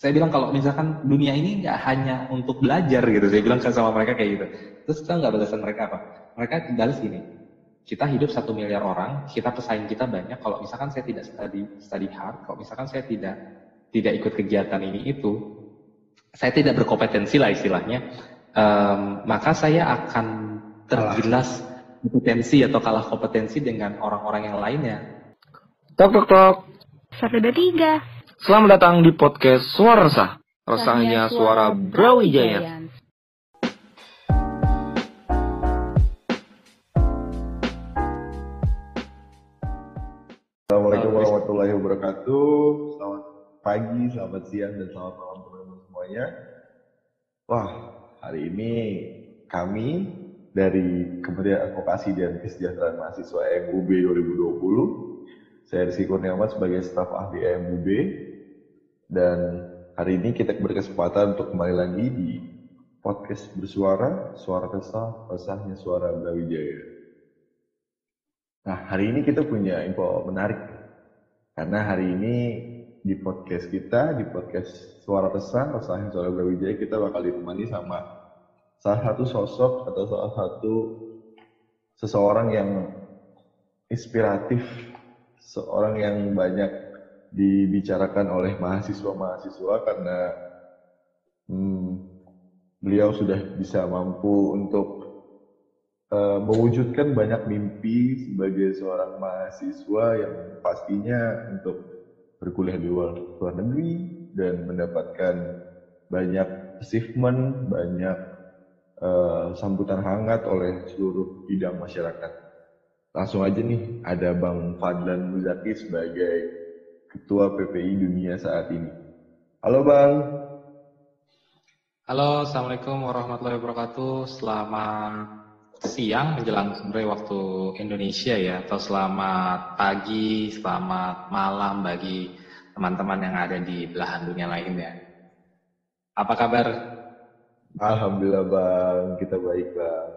saya bilang kalau misalkan dunia ini nggak hanya untuk belajar gitu saya bilang sama mereka kayak gitu. Terus kita nggak balasan mereka apa? Mereka balas gini kita hidup satu miliar orang kita pesaing kita banyak kalau misalkan saya tidak study study hard kalau misalkan saya tidak tidak ikut kegiatan ini itu saya tidak berkompetensi lah istilahnya um, maka saya akan tergilas kompetensi atau kalah kompetensi dengan orang-orang yang lainnya. Tok tok tok. Satu dua tiga Selamat datang di podcast Suara Resah. Resahnya suara Brawijaya. Assalamualaikum warahmatullahi wabarakatuh. Selamat pagi, selamat siang, dan selamat malam teman-teman semuanya. Wah, hari ini kami dari Kementerian Advokasi dan Kesejahteraan Mahasiswa MUB 2020 saya Rizky Kurniawan sebagai staf ahli MUB dan hari ini kita berkesempatan untuk kembali lagi di podcast bersuara, suara resah, resahnya suara Brawijaya. Nah, hari ini kita punya info menarik. Karena hari ini di podcast kita, di podcast suara resah, resahnya suara Brawijaya, kita bakal ditemani sama salah satu sosok atau salah satu seseorang yang inspiratif, seorang yang banyak dibicarakan oleh mahasiswa-mahasiswa karena hmm, beliau sudah bisa mampu untuk uh, mewujudkan banyak mimpi sebagai seorang mahasiswa yang pastinya untuk berkuliah di luar, luar negeri dan mendapatkan banyak achievement, banyak uh, sambutan hangat oleh seluruh bidang masyarakat. Langsung aja nih, ada Bang Fadlan Muzaki sebagai Ketua PPI Dunia saat ini. Halo Bang. Halo, Assalamualaikum warahmatullahi wabarakatuh. Selamat siang menjelang sore waktu Indonesia ya, atau selamat pagi, selamat malam bagi teman-teman yang ada di belahan dunia lainnya. Apa kabar? Alhamdulillah Bang, kita baik Bang.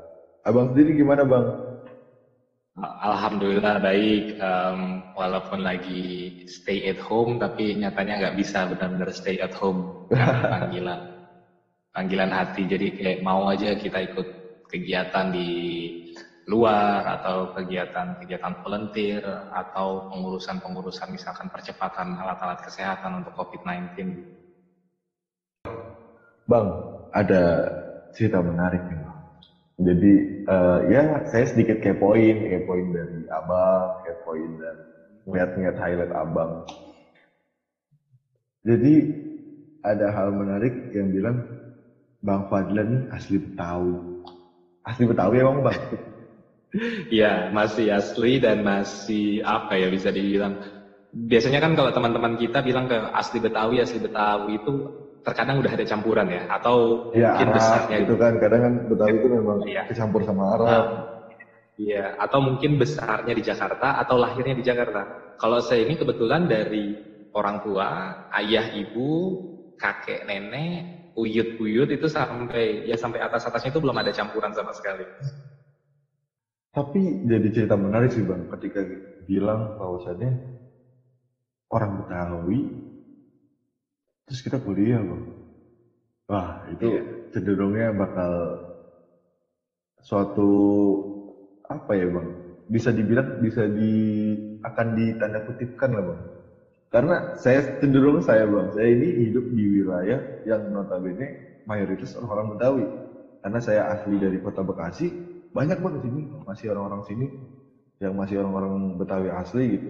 Abang sendiri gimana Bang? Alhamdulillah baik, um, walaupun lagi stay at home, tapi nyatanya nggak bisa benar-benar stay at home panggilan, panggilan hati. Jadi kayak mau aja kita ikut kegiatan di luar atau kegiatan-kegiatan volunteer atau pengurusan-pengurusan misalkan percepatan alat-alat kesehatan untuk COVID-19. Bang, ada cerita menarik nih. Jadi uh, ya saya sedikit kepoin, kepoin dari abang, kepoin dan ngeliat-ngeliat highlight abang. Jadi ada hal menarik yang bilang Bang Fadlan asli Betawi. Asli Betawi ya Bang Bang? Iya masih asli dan masih apa ya bisa dibilang. Biasanya kan kalau teman-teman kita bilang ke asli Betawi, asli Betawi itu terkadang udah ada campuran ya atau ya, mungkin Arab, besarnya gitu kan kadang kan Betawi itu memang ya. kecampur sama Arab. Nah, iya, atau mungkin besarnya di Jakarta atau lahirnya di Jakarta. Kalau saya ini kebetulan dari orang tua, ayah, ibu, kakek, nenek, uyut-uyut itu sampai ya sampai atas-atasnya itu belum ada campuran sama sekali. Tapi jadi cerita menarik sih Bang ketika bilang bahwasannya orang Betawi terus kita kuliah bang. Wah itu yeah. cenderungnya bakal suatu apa ya bang? Bisa dibilang bisa di akan ditanda kutipkan lah bang. Karena saya cenderung saya bang saya ini hidup di wilayah yang notabene mayoritas orang-orang Betawi. Karena saya asli dari kota Bekasi banyak banget sini. Masih orang-orang sini yang masih orang-orang Betawi asli gitu.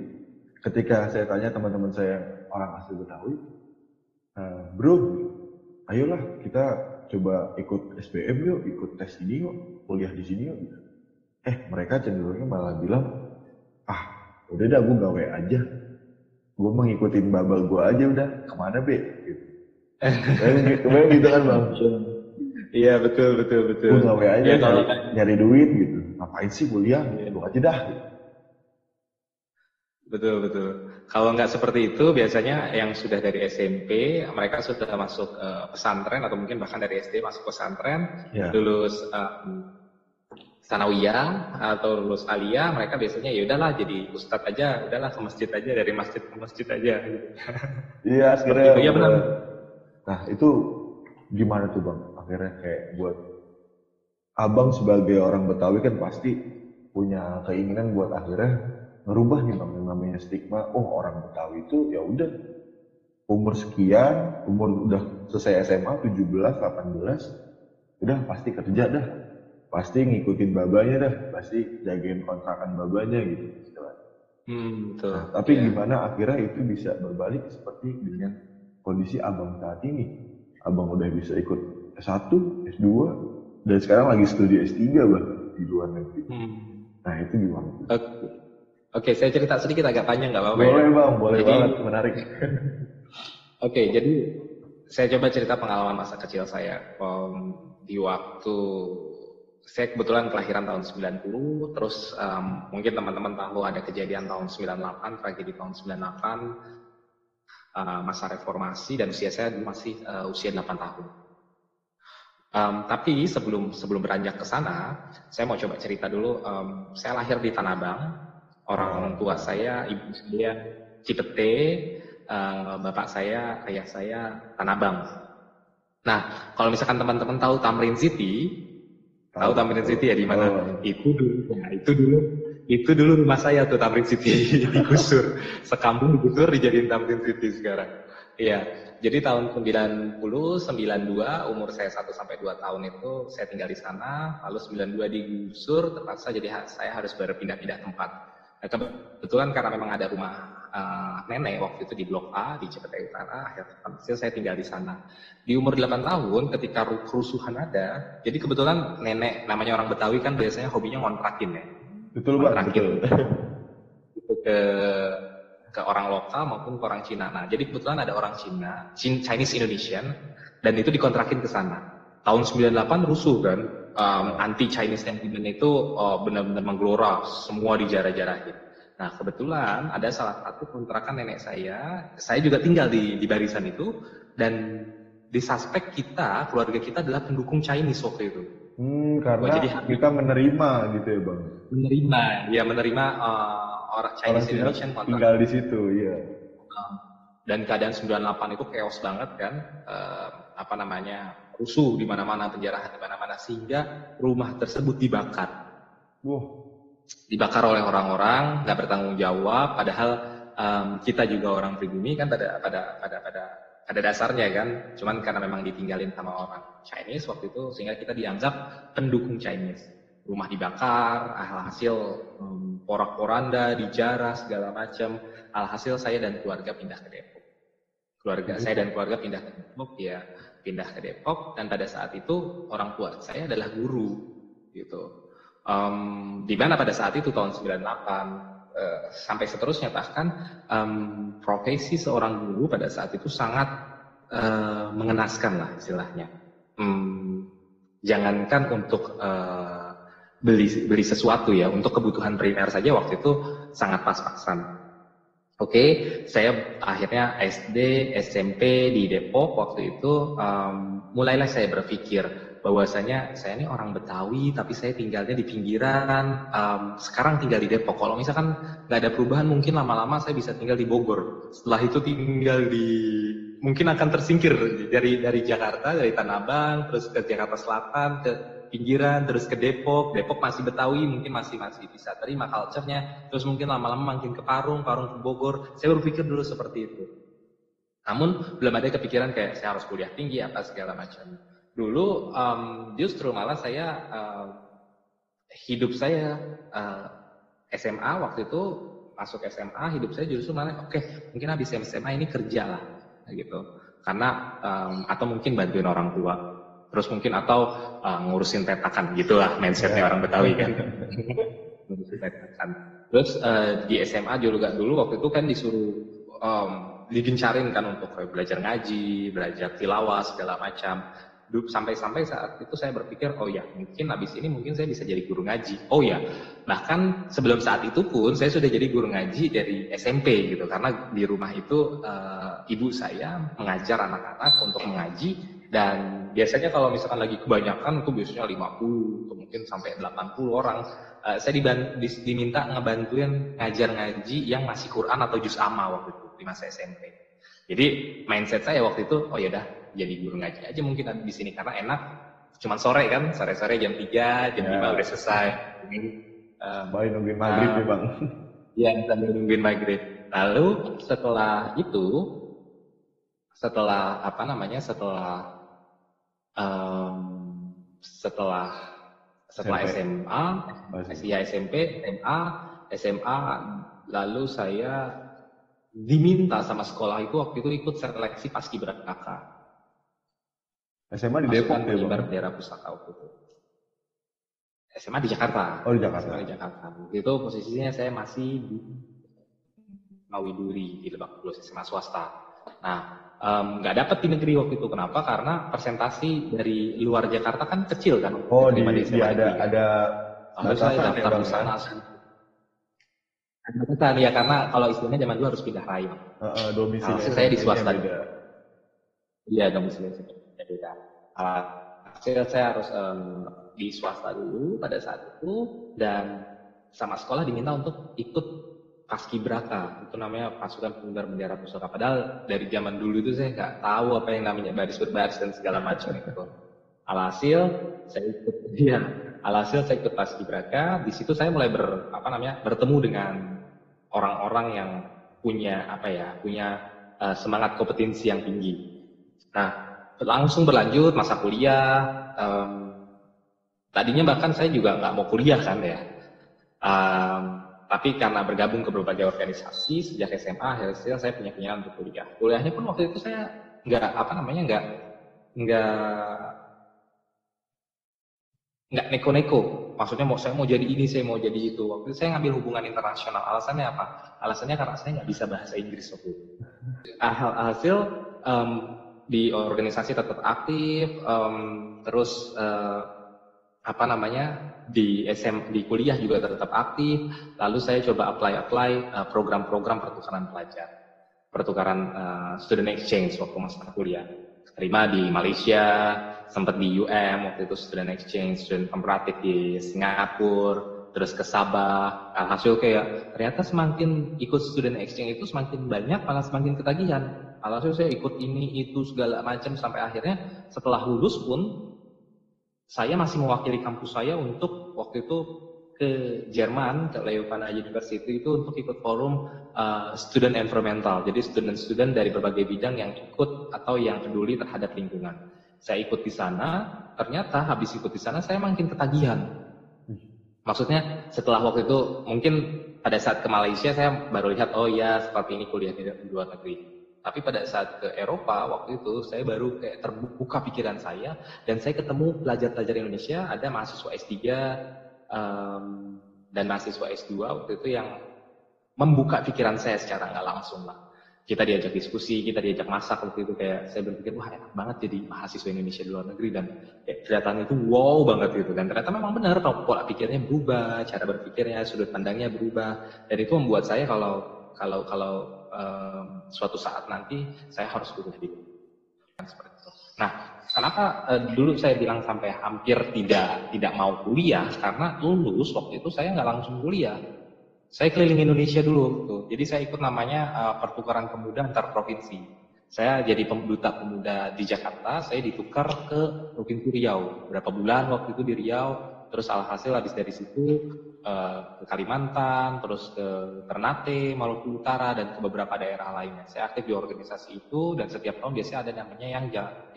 Ketika saya tanya teman-teman saya orang asli Betawi uh, bro ayolah kita coba ikut SBM yuk ikut tes ini yuk kuliah di sini yuk. Eh mereka cenderungnya malah bilang ah udah dah gue gawe aja. Gue mengikutin babal gue aja udah. Ke mana be? Gitu. Kemarin gitu kan bang? Iya betul betul betul. Gue gawe aja ya, nyari, nyari duit gitu. Ngapain sih kuliah? Ya. gue aja dah. gitu. Betul betul. Kalau nggak seperti itu, biasanya yang sudah dari SMP, mereka sudah masuk uh, pesantren atau mungkin bahkan dari SD masuk pesantren, yeah. lulus um, sanawiyah atau lulus alia, mereka biasanya ya udahlah jadi ustadz aja, udahlah ke masjid aja dari masjid ke masjid aja. Iya, sebenarnya. Iya benar. Nah itu gimana tuh bang? Akhirnya kayak buat abang sebagai orang Betawi kan pasti punya keinginan buat akhirnya ngerubah nih bang yang namanya stigma. Oh orang Betawi itu ya udah umur sekian, umur udah selesai SMA 17, 18, udah pasti kerja dah. Pasti ngikutin babanya dah, pasti jagain kontrakan babanya gitu. istilahnya. Hmm, betul. Nah, tapi Iya. gimana akhirnya itu bisa berbalik seperti dengan kondisi abang saat ini. Abang udah bisa ikut S1, S2, dan sekarang lagi studi S3 bahkan di luar negeri. Hmm. Nah itu gimana? Oke, Oke, saya cerita sedikit agak panjang nggak apa-apa ya? Boleh bang, boleh Jadi- banget, menarik. Oke, jadi saya coba cerita pengalaman masa kecil saya. Em, di waktu saya kebetulan kelahiran tahun 90, terus em, mungkin teman-teman tahu ada kejadian tahun 98, tragedi tahun 98, eh, masa reformasi dan usia saya masih eh, usia 8 tahun. Em, tapi sebelum sebelum beranjak ke sana, saya mau coba cerita dulu. em, saya lahir di Tanah Abang. Orang tua saya, ibu saya Cipete, eh, bapak saya, ayah saya Tanah Abang. Nah, kalau misalkan teman-teman tahu Tamrin City, tahu Tamrin City ya di mana? Oh. Itu dulu, ya, itu dulu, itu dulu rumah saya tuh Tamrin City digusur, sekampung digusur dijadiin Tamrin City sekarang. Iya, jadi tahun 90, 92, umur saya 1 sampai 2 tahun itu saya tinggal di sana, lalu 92 digusur, terpaksa jadi saya harus berpindah-pindah tempat. Nah, kebetulan karena memang ada rumah eh, nenek waktu itu di Blok A di Cipete Utara, akhirnya saya tinggal di sana. Di umur 8 tahun ketika ru- kerusuhan ada, jadi kebetulan nenek namanya orang Betawi kan biasanya hobinya ngontrakin ya. Betul Terakhir. betul. Itu ke ke orang lokal maupun ke orang Cina. Nah, jadi kebetulan ada orang Cina, Chin- Chinese Indonesian, dan itu dikontrakin ke sana. Tahun 98 rusuh kan, um, anti Chinese sentiment itu oh, benar-benar menggelora, semua dijarah-jarahin. Nah, kebetulan ada salah satu kontrakan nenek saya, saya juga tinggal di, di barisan itu, dan di suspek kita, keluarga kita adalah pendukung Chinese waktu itu. Hmm, karena Oh, jadi kita menerima gitu ya bang. Menerima, ya menerima uh, orang Orang Chinese Cina Indonesian kontrak. tinggal di situ, iya. dan keadaan 98 itu chaos banget kan eh, apa namanya rusuh di mana-mana penjarahan di mana-mana sehingga rumah tersebut dibakar. Wah, dibakar oleh orang-orang nggak bertanggung jawab padahal em, kita juga orang pribumi kan pada pada pada pada pada dasarnya kan. Cuman karena memang ditinggalin sama orang Chinese waktu itu sehingga kita dianggap pendukung Chinese. Rumah dibakar alhasil em, porak-poranda dijarah segala macam. Alhasil saya dan keluarga pindah ke Depok. Keluarga saya dan keluarga pindah ke Depok ya pindah ke Depok dan pada saat itu orang tua saya adalah guru gitu Em, di mana pada saat itu tahun 98 eh, sampai seterusnya bahkan em, profesi seorang guru pada saat itu sangat eh, mengenaskan lah istilahnya. Hmm, jangankan untuk eh, beli beli sesuatu ya untuk kebutuhan primer saja waktu itu sangat pas-pasan. Oke, saya akhirnya SD, SMP di Depok waktu itu em, mulailah saya berpikir bahwasanya saya ini orang Betawi tapi saya tinggalnya di pinggiran, em, sekarang tinggal di Depok. Kalau misalkan nggak ada perubahan mungkin lama-lama saya bisa tinggal di Bogor. Setelah itu tinggal di mungkin akan tersingkir dari dari Jakarta, dari Tanah Abang, terus ke Jakarta Selatan, ke pinggiran, terus ke Depok. Depok masih Betawi, mungkin masih masih bisa terima culture-nya. Terus mungkin lama-lama makin ke Parung, Parung ke Bogor. Saya berpikir dulu seperti itu. Namun belum ada kepikiran kayak saya harus kuliah tinggi apa segala macam. Dulu em, justru malah saya em, hidup saya eh, SMA waktu itu masuk SMA hidup saya justru malah oke mungkin habis SMA ini kerja lah gitu karena em, atau mungkin bantuin orang tua terus mungkin atau eh, ngurusin petakan gitulah mindsetnya orang Betawi kan. Ngurusin petakan. Terus eh, di SMA juga dulu waktu itu kan disuruh em, digencarin kan untuk belajar ngaji belajar tilawah segala macam. Sampai-sampai saat itu saya berpikir oh ya mungkin habis ini mungkin saya bisa jadi guru ngaji. Oh ya bahkan sebelum saat itu pun saya sudah jadi guru ngaji dari SMP gitu. Karena di rumah itu eh, ibu saya mengajar anak-anak untuk mengaji dan biasanya kalau misalkan lagi kebanyakan itu biasanya 50 atau mungkin sampai 80 orang Eh, saya diban- dis- diminta ngebantuin ngajar ngaji yang masih Quran atau juz amma waktu itu di masa SMP Jadi mindset saya waktu itu, oh ya udah jadi guru ngaji aja mungkin di sini karena enak. Cuman sore kan, sore-sore jam 3, jam Ya. 5 udah selesai. Ini, um, Baik nungguin maghrib Ah. nih bang. Iya, sambil nungguin maghrib. Lalu setelah itu, setelah apa namanya, setelah em, setelah setelah SMP. SMA, Masih. ya SMP, SMA, SMA, lalu saya diminta sama sekolah itu waktu itu ikut seleksi paskibraka. SMA di Depok ya bang. bendera pusaka waktu itu. SMA di Jakarta. Oh di Jakarta. SMA di Jakarta. Waktu itu posisinya saya masih di Mawiduri di Lebak Bulus SMA swasta. Nah, nggak dapat di negeri waktu itu. Kenapa? Karena persentasi dari luar Jakarta kan kecil kan. Oh di, di ada ada Lalu saya ya, daftar di sana. Ada batasan ya karena kalau istilahnya zaman dulu harus pindah rai. Heeh, domisili. Nah, saya di swasta. Iya, domisili saya beda. Uh, saya, saya harus em, di swasta dulu pada saat itu dan sama sekolah diminta untuk ikut paskibraka. Itu namanya pasukan pengibar bendera pusaka. Padahal dari zaman dulu itu saya nggak tahu apa yang namanya baris berbaris dan segala macam itu. Alhasil saya ikut dia alhasil saya ikut paskibraka. Di situ saya mulai ber apa namanya bertemu dengan orang-orang yang punya apa ya punya eh, semangat kompetensi yang tinggi. Nah langsung berlanjut masa kuliah em, tadinya bahkan saya juga nggak mau kuliah kan ya. Em, tapi karena bergabung ke berbagai organisasi sejak SMA akhirnya saya punya keinginan untuk kuliah. Kuliahnya pun waktu itu saya nggak apa namanya nggak nggak nggak neko-neko. Maksudnya mau saya mau jadi ini saya mau jadi itu. Waktu itu saya ngambil hubungan internasional. Alasannya apa? Alasannya karena saya nggak bisa bahasa Inggris waktu itu. Ah, hasil em, di organisasi tetap aktif em, terus eh, apa namanya di SM di kuliah juga tetap aktif. Lalu saya coba apply apply eh, program-program pertukaran pelajar. Pertukaran eh, student exchange waktu masa kuliah. Terima di Malaysia sempat di UM waktu itu student exchange student komparatif di Singapura terus ke Sabah. Alhasil kayak ternyata semakin ikut student exchange itu semakin banyak malah semakin ketagihan. Alhasil saya ikut ini itu segala macam sampai akhirnya setelah lulus pun saya masih mewakili kampus saya untuk waktu itu ke Jerman ke Leuphana University itu untuk ikut forum uh, student environmental. Jadi student-student dari berbagai bidang yang ikut atau yang peduli terhadap lingkungan. Saya ikut di sana, ternyata habis ikut di sana saya makin ketagihan. Maksudnya setelah waktu itu mungkin pada saat ke Malaysia saya baru lihat oh ya seperti ini kuliah di luar negeri. Tapi pada saat ke Eropa waktu itu saya baru kayak terbuka pikiran saya dan saya ketemu pelajar-pelajar Indonesia ada mahasiswa S3 em, dan mahasiswa S2 waktu itu yang membuka pikiran saya secara nggak langsung lah. Kita diajak diskusi, kita diajak masak waktu itu kayak saya berpikir wah enak banget jadi mahasiswa Indonesia di luar negeri dan kayak kelihatan itu wow banget gitu dan ternyata memang benar pola pikirnya berubah, cara berpikirnya, sudut pandangnya berubah dan itu membuat saya kalau kalau kalau em, suatu saat nanti saya harus kuliah di luar. seperti itu. Nah, kenapa eh, dulu saya bilang sampai hampir tidak tidak mau kuliah karena lulus waktu itu saya nggak langsung kuliah. Saya keliling Indonesia dulu tuh. Jadi saya ikut namanya eh, pertukaran pemuda antar provinsi. Saya jadi duta pemuda di Jakarta, saya ditukar ke Provinsi Riau. Berapa bulan waktu itu di Riau, terus alhasil habis dari situ eh, ke Kalimantan, terus ke Ternate, Maluku Utara dan ke beberapa daerah lainnya. Saya aktif di organisasi itu dan setiap tahun biasanya ada namanya yang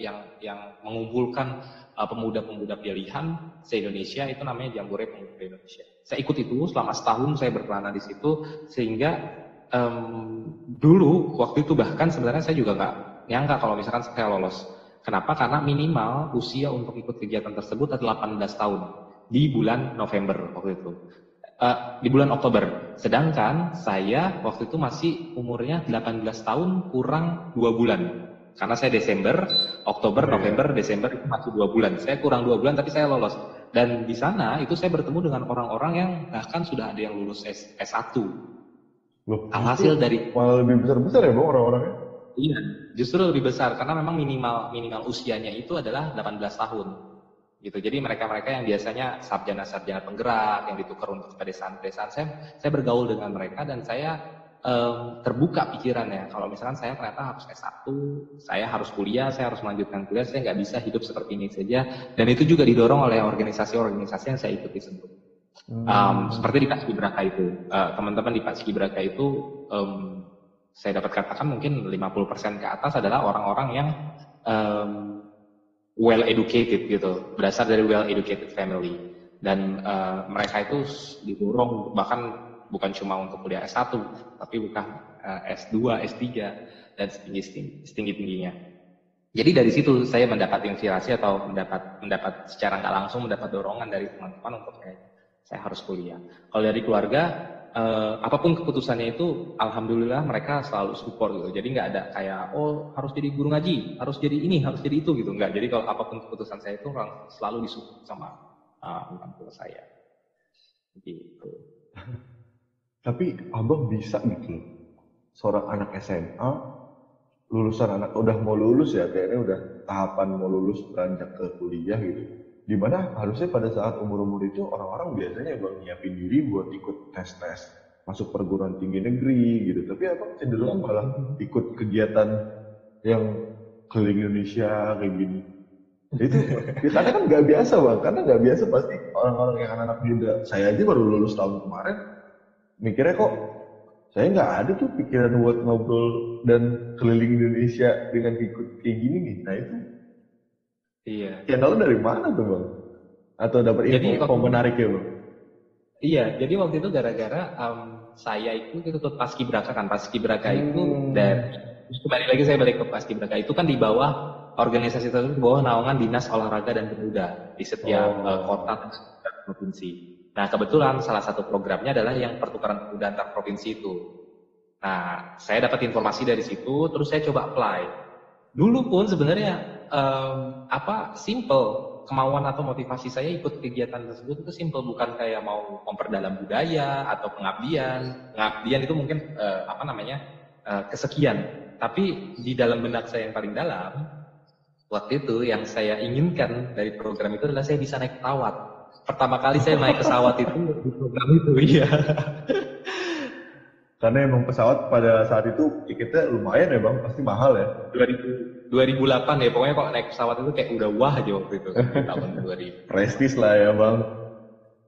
yang yang mengumpulkan uh, pemuda-pemuda pilihan se-Indonesia itu namanya Jambore Pemuda Indonesia. Saya ikut itu selama setahun saya berkelana di situ sehingga em, dulu waktu itu bahkan sebenarnya saya juga nggak nyangka kalau misalkan saya lolos. Kenapa? Karena minimal usia untuk ikut kegiatan tersebut adalah 18 tahun di bulan November waktu itu. Eh, di bulan Oktober. Sedangkan saya waktu itu masih umurnya 18 tahun kurang dua bulan. Karena saya Desember, Oktober, iya. November, Desember itu masih dua bulan. Saya kurang dua bulan tapi saya lolos. Dan di sana itu saya bertemu dengan orang-orang yang bahkan sudah ada yang lulus S, S1. Loh, Alhasil dari malah lebih besar-besar ya bang orang-orangnya. Iya, justru lebih besar karena memang minimal minimal usianya itu adalah 18 tahun. Gitu. Jadi mereka-mereka yang biasanya sarjana-sarjana penggerak yang ditukar untuk pedesaan-pedesaan saya saya bergaul dengan mereka dan saya em, terbuka pikirannya. Kalau misalkan saya ternyata harus S1, saya harus kuliah, saya harus melanjutkan kuliah, saya nggak bisa hidup seperti ini saja. Dan itu juga didorong oleh organisasi-organisasi yang saya ikuti sebelumnya. Um, seperti di Paskibraka itu, uh, teman-teman di Paskibraka itu um, saya dapat katakan mungkin 50% ke atas adalah orang-orang yang um, well educated gitu, berasal dari well educated family dan uh, mereka itu didorong bahkan bukan cuma untuk kuliah S1 tapi bukan uh, S2, S3 dan setinggi setinggi tingginya. Jadi dari situ saya mendapat inspirasi atau mendapat mendapat secara nggak langsung mendapat dorongan dari teman-teman untuk kayak saya harus kuliah. Kalau dari keluarga, eh, apa pun keputusannya itu, alhamdulillah mereka selalu support gitu. Jadi nggak ada kayak, oh harus jadi guru ngaji, harus jadi ini, harus jadi itu gitu. Nggak. Jadi kalau apa pun keputusan saya itu orang selalu disupport sama uh, orang tua saya. Gitu. Tapi abang bisa gitu, seorang anak SMA, lulusan anak udah mau lulus ya, kayaknya udah tahapan mau lulus beranjak ke kuliah gitu. Di mana harusnya pada saat umur-umur itu orang-orang biasanya bang nyiapin diri buat ikut tes-tes masuk perguruan tinggi negeri gitu. Tapi abang cenderung malah ikut kegiatan yang keliling Indonesia kayak gini. Itu kita kan nggak biasa bang, karena nggak biasa pasti orang-orang yang anak-anak muda. Saya aja baru lulus tahun kemarin, mikirnya kok saya nggak ada tuh pikiran buat ngobrol dan keliling Indonesia dengan ikut kayak gini nih. Nah itu Iya. channel dari mana tuh bang? Atau dapat info, info menarik ya bang? Iya, jadi waktu itu gara-gara um, saya itu ikut paskibraka kan, paskibraka itu Hmm. dari terus kembali lagi saya balik ke paskibraka itu kan di bawah organisasi tersebut di bawah naungan dinas olahraga dan pemuda di setiap Oh. uh, kota dan setiap provinsi. Nah kebetulan salah satu programnya adalah yang pertukaran pemuda antar provinsi itu. Nah saya dapat informasi dari situ, terus saya coba apply. Dulu pun sebenarnya em, apa simple kemauan atau motivasi saya ikut kegiatan tersebut itu simple bukan kayak mau memperdalam budaya atau pengabdian. Pengabdian itu mungkin eh, apa namanya eh, kesekian. Tapi di dalam benak saya yang paling dalam waktu itu yang saya inginkan dari program itu adalah saya bisa naik pesawat. Pertama kali saya naik pesawat itu di program itu, iya. Karena emang pesawat pada saat itu tiketnya lumayan ya bang, pasti mahal ya. 2000, 2008 ya, pokoknya kalau naik pesawat itu kayak udah wah aja waktu itu tahun 2000. Prestis lah ya bang.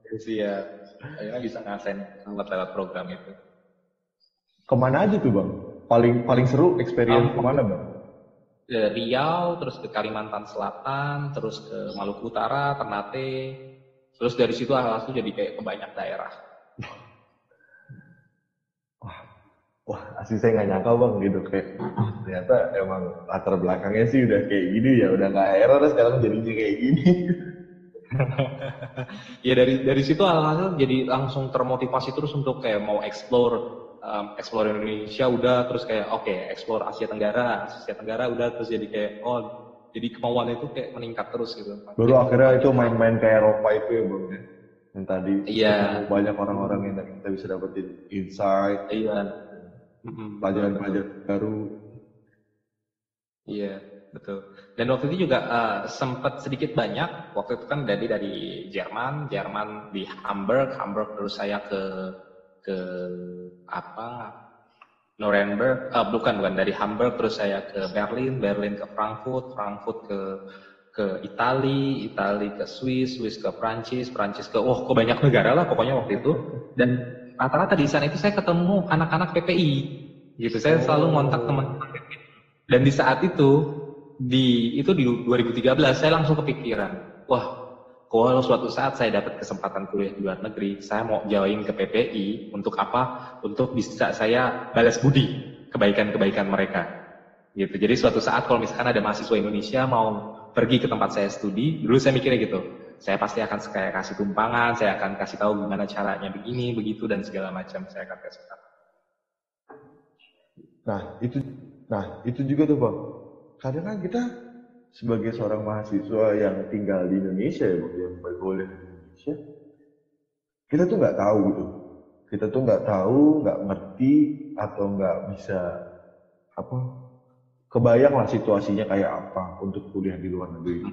Terus ya, akhirnya bisa ngasain pesawat lewat program itu. Ke mana aja tuh bang? Paling paling seru experience Um, ke mana bang? Ke Riau, terus ke Kalimantan Selatan, terus ke Maluku Utara, Ternate, terus dari situ langsung jadi kayak ke banyak daerah. Wah, asli saya nggak nyangka bang gitu kayak "Ah, ternyata emang latar belakangnya sih udah kayak gini ya udah nggak heran sekarang jadinya kayak gini. ya dari dari situ alhasil jadi langsung termotivasi terus untuk kayak mau explore um, explore Indonesia udah terus kayak oke explore Asia Tenggara Asia Tenggara udah terus jadi kayak oh jadi kemauan itu kayak meningkat terus gitu Baru akhirnya itu main-main ke Eropa itu ya bang ya. Yang tadi Iya. ketemu banyak orang-orang yang kita bisa dapetin insight, iya Mm-mm. pelajaran-pelajaran baru. Iya, betul. Dan waktu itu juga eh, sempat sedikit banyak. Waktu itu kan dari dari Jerman, Jerman di Hamburg, Hamburg terus saya ke ke apa? Nuremberg, eh, bukan bukan dari Hamburg terus saya ke Berlin, Berlin ke Frankfurt, Frankfurt ke ke Itali, Itali ke Swiss, Swiss ke Prancis, Prancis ke oh ke banyak negara lah pokoknya waktu itu. Dan rata-rata di sana itu saya ketemu anak-anak PPI gitu. Saya selalu ngontak teman-teman PPI. Dan di saat itu di itu di 2013 saya langsung kepikiran, wah kalau suatu saat saya dapat kesempatan kuliah di luar negeri, saya mau join ke PPI untuk apa? Untuk bisa saya balas budi kebaikan-kebaikan mereka. Gitu. Jadi suatu saat kalau misalkan ada mahasiswa Indonesia mau pergi ke tempat saya studi, dulu saya mikirnya gitu, saya pasti akan kayak kasih tumpangan, saya akan kasih tahu gimana caranya begini, begitu dan segala macam saya akan kasih tahu. Nah itu, nah itu juga tuh bang. Kadang kan kita sebagai seorang mahasiswa yang tinggal di Indonesia ya bang, yang berkuliah di Indonesia, kita tuh nggak tahu gitu. Kita tuh nggak tahu, nggak ngerti atau nggak bisa apa kebayang lah situasinya kayak apa untuk kuliah di luar negeri.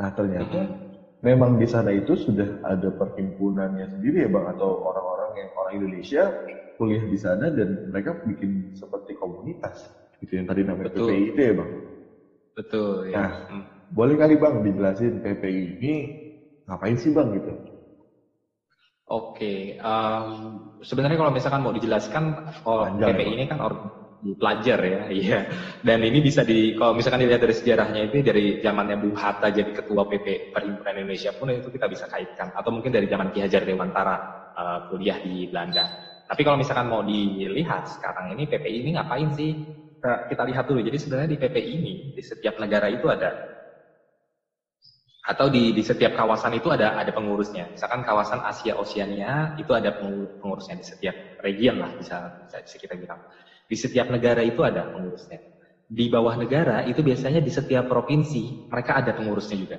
Nah ternyata memang di sana itu sudah ada perhimpunannya sendiri ya bang atau orang-orang yang orang Indonesia kuliah di sana dan mereka bikin seperti komunitas gitu yang tadi namanya Betul. PPI itu ya bang. Betul ya. Nah. Hmm. Boleh kali bang dijelasin PPI ini ngapain sih bang gitu? Oke, em, sebenarnya kalau misalkan mau dijelaskan, Panjang ya, PPI Pak. ini kan orang pelajar ya, iya. Dan ini bisa di, kalau misalkan dilihat dari sejarahnya itu dari zamannya Bung Hatta jadi ketua PP Perhimpunan Indonesia pun itu kita bisa kaitkan, atau mungkin dari zaman Ki Hajar Dewantara eh, kuliah di Belanda. Tapi kalau misalkan mau dilihat sekarang ini PPI ini ngapain sih? Kita, kita lihat dulu. Jadi sebenarnya di PPI ini di setiap negara itu ada atau di, di setiap kawasan itu ada ada pengurusnya. Misalkan kawasan Asia Oseania itu ada pengu- pengurusnya di setiap region lah bisa bisa kita bilang. Di setiap negara itu ada pengurusnya. Di bawah negara itu biasanya di setiap provinsi mereka ada pengurusnya juga.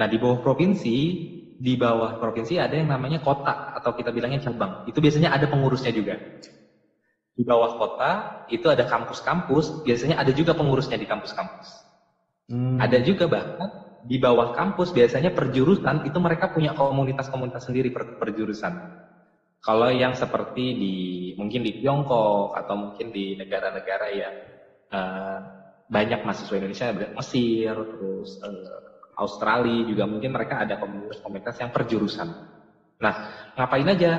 Nah di bawah provinsi di bawah provinsi ada yang namanya kota atau kita bilangnya cabang. Itu biasanya ada pengurusnya juga. Di bawah kota itu ada kampus-kampus, biasanya ada juga pengurusnya di kampus-kampus. Hmm. Ada juga bahkan di bawah kampus biasanya perjurusan itu mereka punya komunitas-komunitas sendiri per, perjurusan. Kalau yang seperti di mungkin di Tiongkok atau mungkin di negara-negara yang eh, banyak mahasiswa Indonesia, Mesir, terus eh, Australia juga mungkin mereka ada komunitas-komunitas yang perjurusan. Nah, ngapain aja?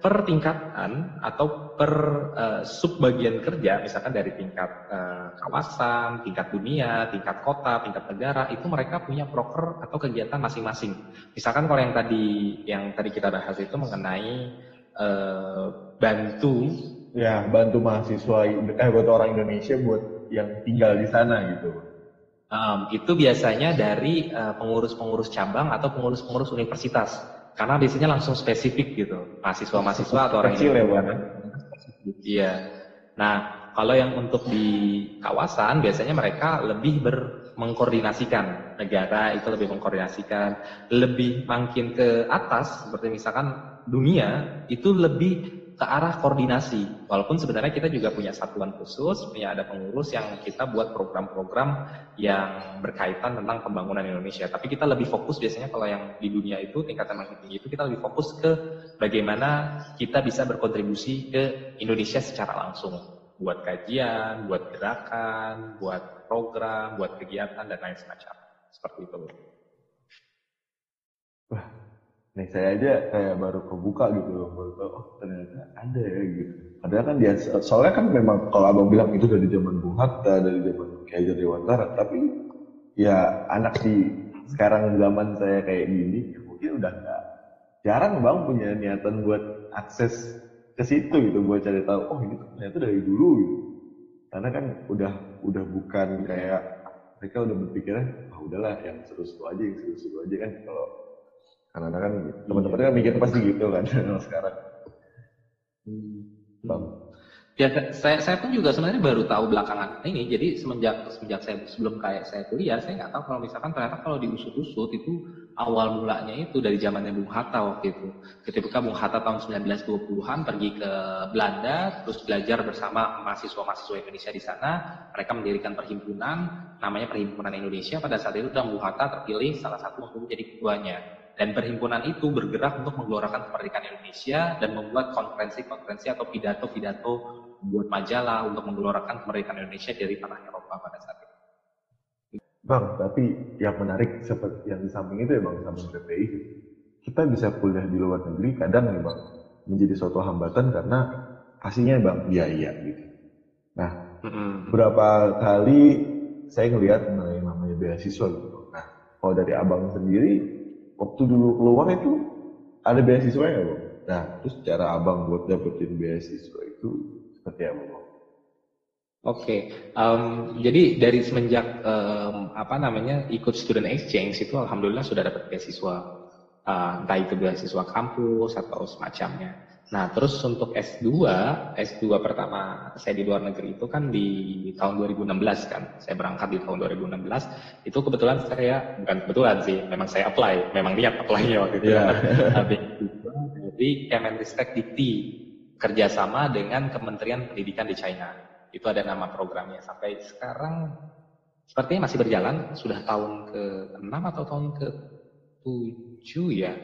Per tingkatan atau per eh, subbagian kerja, misalkan dari tingkat eh, kawasan, tingkat dunia, tingkat kota, tingkat negara, itu mereka punya proker atau kegiatan masing-masing. Misalkan kalau yang tadi yang tadi kita bahas itu mengenai eh, bantu Ya bantu mahasiswa eh buat orang Indonesia buat yang tinggal di sana gitu. Um, itu biasanya dari uh, pengurus-pengurus cabang atau pengurus-pengurus universitas. Karena biasanya langsung spesifik gitu. Mahasiswa-mahasiswa atau orang Kecil ya, Bang? Iya. Nah, kalau yang untuk di kawasan biasanya mereka lebih ber mengkoordinasikan negara itu lebih mengkoordinasikan lebih makin ke atas seperti misalkan dunia itu lebih ke arah koordinasi walaupun sebenarnya kita juga punya satuan khusus punya ada pengurus yang kita buat program-program yang berkaitan tentang pembangunan Indonesia tapi kita lebih fokus biasanya kalau yang di dunia itu tingkatan makin tinggi itu kita lebih fokus ke bagaimana kita bisa berkontribusi ke Indonesia secara langsung buat kajian, buat gerakan, buat program, buat kegiatan dan lain semacam. Seperti itu. Nih saya aja kayak baru kebuka gitu loh, baru tahu oh ternyata ada ya gitu. Padahal kan dia soalnya kan memang kalau abang bilang itu dari zaman Bung Hatta, dari zaman Ki Hajar Dewantara, tapi ya anak di sekarang zaman saya kayak gini, ya mungkin udah nggak jarang bang punya niatan buat akses ke situ gitu buat cari tahu oh ini ternyata dari dulu gitu. Karena kan udah udah bukan kayak mereka udah berpikirnya ah udahlah yang seru-seru aja yang seru-seru aja kan kalau karena kan teman-teman kan mikir pasti gitu kan sekarang. Bang. Ya, saya, saya pun juga sebenarnya baru tahu belakangan ini. Jadi semenjak semenjak saya sebelum kayak saya kuliah, saya nggak tahu kalau misalkan ternyata kalau diusut-usut itu awal mulanya itu dari zamannya Bung Hatta waktu itu. Ketika Bung Hatta tahun 1920-an pergi ke Belanda, terus belajar bersama mahasiswa-mahasiswa Indonesia di sana, mereka mendirikan perhimpunan, namanya Perhimpunan Indonesia. Pada saat itu dan Bung Hatta terpilih salah satu untuk menjadi ketuanya. Dan perhimpunan itu bergerak untuk menggelorakan kemerdekaan Indonesia dan membuat konferensi-konferensi atau pidato-pidato buat majalah untuk menggelorakan kemerdekaan Indonesia dari tanah Eropa pada saat itu. Bang, tapi yang menarik seperti yang di samping itu ya Bang, samping PPI, kita bisa kuliah di luar negeri kadang nih Bang, menjadi suatu hambatan karena pastinya Bang biaya gitu. Nah, berapa kali saya ngelihat mengenai namanya beasiswa gitu. Nah, kalau dari abang sendiri, waktu dulu keluar itu ada beasiswa ya Bang? Nah, terus cara abang buat dapetin beasiswa itu seperti apa Bang? Oke, em, jadi dari semenjak em, apa namanya ikut student exchange itu alhamdulillah sudah dapat beasiswa, eh, entah itu beasiswa kampus atau semacamnya. Nah, terus untuk S2, S2 pertama saya di luar negeri itu kan di tahun 2016 kan. Saya berangkat di tahun 2016. Itu kebetulan saya, bukan kebetulan sih, memang saya apply. Memang niat apply-nya waktu itu. Iya. Habis itu dari Kemenristek Dikti, kerjasama dengan Kementerian Pendidikan di China. Itu ada nama programnya. Sampai sekarang sepertinya masih berjalan. Sudah tahun ke-6 atau tahun ke tujuh ya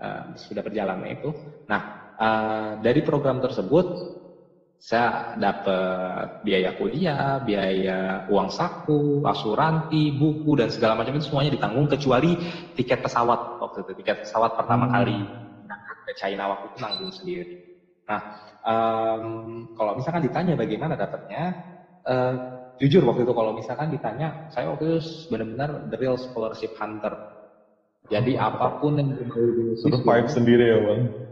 uh, sudah berjalan itu. Nah uh, dari program tersebut saya dapat biaya kuliah, biaya uang saku, asuransi, buku dan segala macam itu semuanya ditanggung kecuali tiket pesawat waktu itu tiket pesawat pertama hmm. kali ke China waktu itu nanggung sendiri. Nah, um, kalau misalkan ditanya bagaimana dapatnya, uh, jujur waktu itu kalau misalkan ditanya, saya waktu itu benar-benar the real scholarship hunter. Jadi apa pun yang berbau survive sendiri ya bang.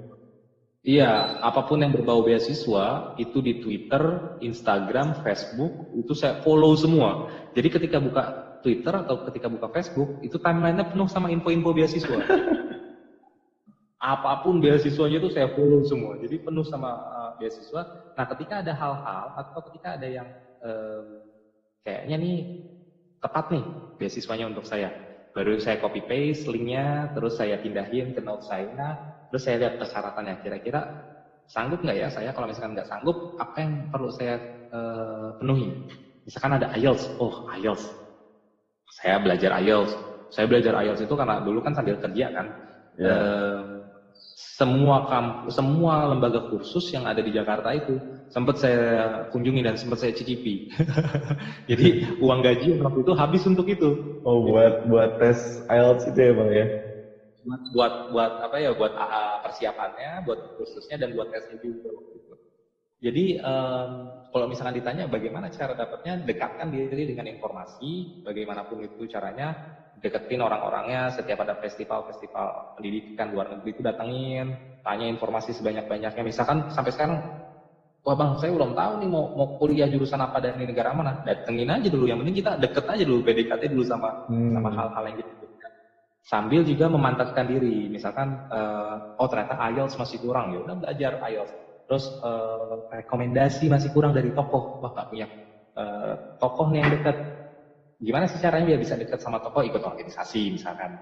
Iya, apa pun yang berbau beasiswa itu di Twitter, Instagram, Facebook itu saya follow semua. Jadi ketika buka Twitter atau ketika buka Facebook itu timelinenya penuh sama info-info beasiswa. apa pun beasiswanya itu saya follow semua. Jadi penuh sama uh, beasiswa. Nah, ketika ada hal-hal atau ketika ada yang um, kayaknya nih tepat nih beasiswanya untuk saya. Baru saya copy paste linknya, terus saya pindahin ke note saya, terus saya lihat persyaratannya. Kira-kira sanggup nggak ya saya kalau misalkan nggak sanggup, apa yang perlu saya uh, penuhi? Misalkan ada IELTS, oh IELTS. Saya belajar IELTS. Saya belajar IELTS itu karena dulu kan sambil kerja kan. Yeah. Ya. Uh, semua kampus, semua lembaga kursus yang ada di Jakarta itu sempat saya kunjungi dan sempat saya cicipi. Jadi uang gaji waktu itu habis untuk itu. Oh buat buat tes IELTS itu ya bang ya? Buat buat, buat apa ya buat uh, persiapannya, buat kursusnya dan buat tesnya juga waktu itu. Jadi um, kalau misalkan ditanya bagaimana cara dapatnya, dekatkan diri dengan informasi, bagaimanapun itu caranya, deketin orang-orangnya setiap ada festival-festival pendidikan luar negeri itu datengin tanya informasi sebanyak-banyaknya misalkan sampai sekarang wah bang saya belum tahu nih mau mau kuliah jurusan apa dan di negara mana datengin aja dulu yang penting kita deket aja dulu PDKT dulu sama hmm. sama hal-hal yang gitu sambil juga memantapkan diri. Misalkan uh, oh ternyata IELTS masih kurang. Ya udah belajar IELTS. Terus uh, rekomendasi masih kurang dari tokoh. Wah gak punya uh, tokoh nih yang dekat gimana sih caranya biar bisa dekat sama tokoh? Ikut organisasi misalkan.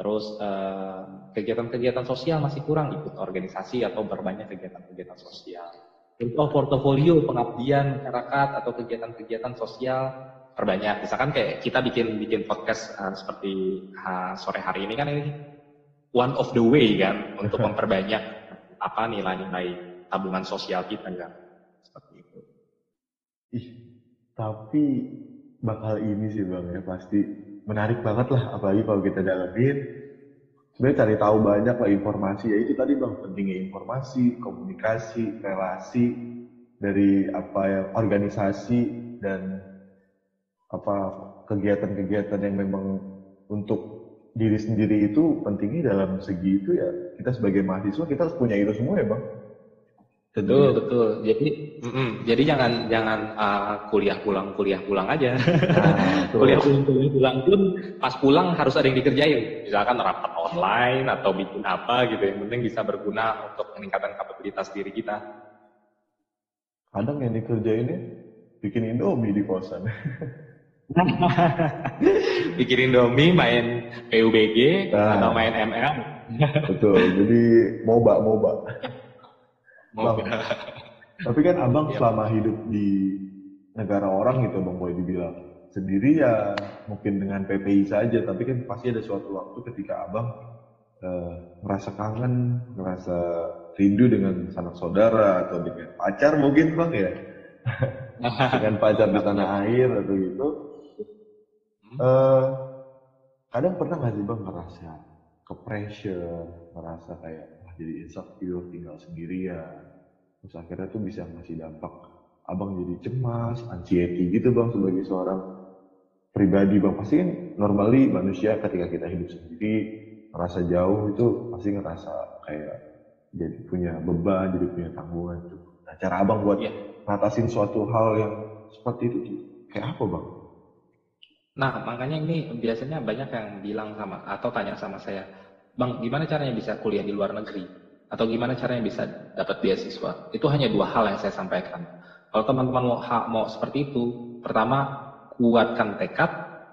Terus eh, kegiatan-kegiatan sosial masih kurang. Ikut organisasi atau berbanyak kegiatan-kegiatan sosial. Contoh portofolio pengabdian masyarakat atau kegiatan-kegiatan sosial perbanyak. Misalkan kayak kita bikin bikin podcast uh, seperti uh, sore hari ini kan ini one of the way kan untuk memperbanyak apa nilai-nilai tabungan sosial kita kan. Seperti itu. Ih, tapi bakal ini sih bang ya pasti menarik banget lah apalagi kalau kita dalamin. Sebenarnya cari tahu banyak lah informasi. Ya itu tadi bang pentingnya informasi komunikasi relasi dari apa ya organisasi dan apa kegiatan-kegiatan yang memang untuk diri sendiri itu pentingnya dalam segi itu ya kita sebagai mahasiswa kita harus punya itu semua ya bang Betul, iya. betul. Jadi, mm -mm. jadi jangan jangan uh, kuliah pulang kuliah pulang aja. Nah, kuliah pulang kuliah pulang pun pas pulang harus ada yang dikerjain. Misalkan rapat online atau bikin apa gitu. Yang penting bisa berguna untuk meningkatkan kapabilitas diri kita. Kadang yang dikerjain bikin Indomie di kosan. bikin Indomie, main PUBG nah. atau main ML. Betul. Jadi moba moba. Bang, tapi kan abang ya. selama hidup di negara orang gitu bang boleh dibilang sendiri ya mungkin dengan PPI saja tapi kan pasti ada suatu waktu ketika abang uh, ngerasa kangen ngerasa rindu dengan sanak saudara atau dengan pacar mungkin bang ya dengan pacar di tanah air atau gitu uh, kadang pernah nggak sih bang ngerasa ke pressure ngerasa kayak jadi insecure tinggal sendirian. Terus akhirnya tuh bisa ngasih dampak abang jadi cemas anxiety gitu bang sebagai seorang pribadi bang. Pasti kan normally manusia ketika kita hidup sendiri merasa jauh itu pasti ngerasa kayak jadi punya beban jadi punya tanggungan itu nah cara abang buat yeah. ngatasin suatu hal yang seperti itu tuh kayak apa bang Nah, makanya ini biasanya banyak yang bilang sama atau tanya sama saya, Bang, gimana caranya bisa kuliah di luar negeri? Atau gimana caranya bisa dapat beasiswa? Itu hanya dua hal yang saya sampaikan. Kalau teman-teman mau, mau seperti itu, pertama, kuatkan tekad,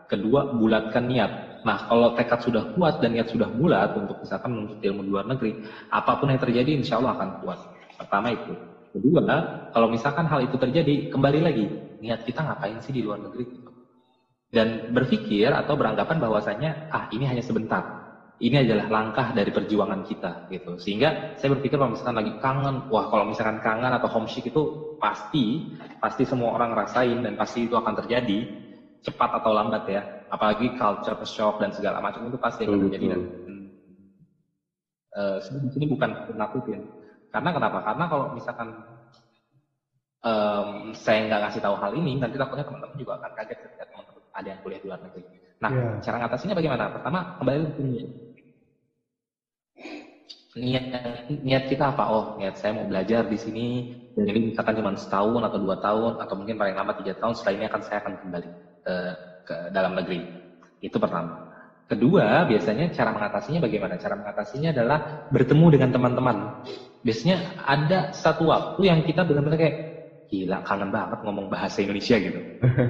kedua, bulatkan niat. Nah, kalau tekad sudah kuat dan niat sudah bulat untuk misalkan menuntut ilmu di luar negeri, apa pun yang terjadi insya Allah akan kuat. Pertama itu. Kedua, kalau misalkan hal itu terjadi, kembali lagi, niat kita ngapain sih di luar negeri? Dan berpikir atau beranggapan bahwasanya, ah ini hanya sebentar ini adalah langkah dari perjuangan kita gitu. Sehingga saya berpikir kalau misalkan lagi kangen, wah kalau misalkan kangen atau homesick itu pasti pasti semua orang rasain dan pasti itu akan terjadi cepat atau lambat ya. Apalagi culture shock dan segala macam itu pasti akan terjadi dan uh, di sini bukan nakutin. Karena kenapa? Karena kalau misalkan um, saya nggak ngasih tahu hal ini, nanti takutnya teman-teman juga akan kaget ketika ada yang kuliah di luar negeri. Nah, Iya. cara ngatasinya bagaimana? Pertama, kembali ke ini. Niat, niat kita apa? Oh, niat saya mau belajar di sini. Dan ini misalkan cuma setahun atau dua tahun atau mungkin paling lama tiga tahun. Setelah ini akan saya akan kembali eh, ke dalam negeri. Itu pertama. Kedua, biasanya cara mengatasinya bagaimana? Cara mengatasinya adalah bertemu dengan teman-teman. Biasanya ada satu waktu yang kita benar-benar kayak gila kangen banget ngomong bahasa Indonesia gitu.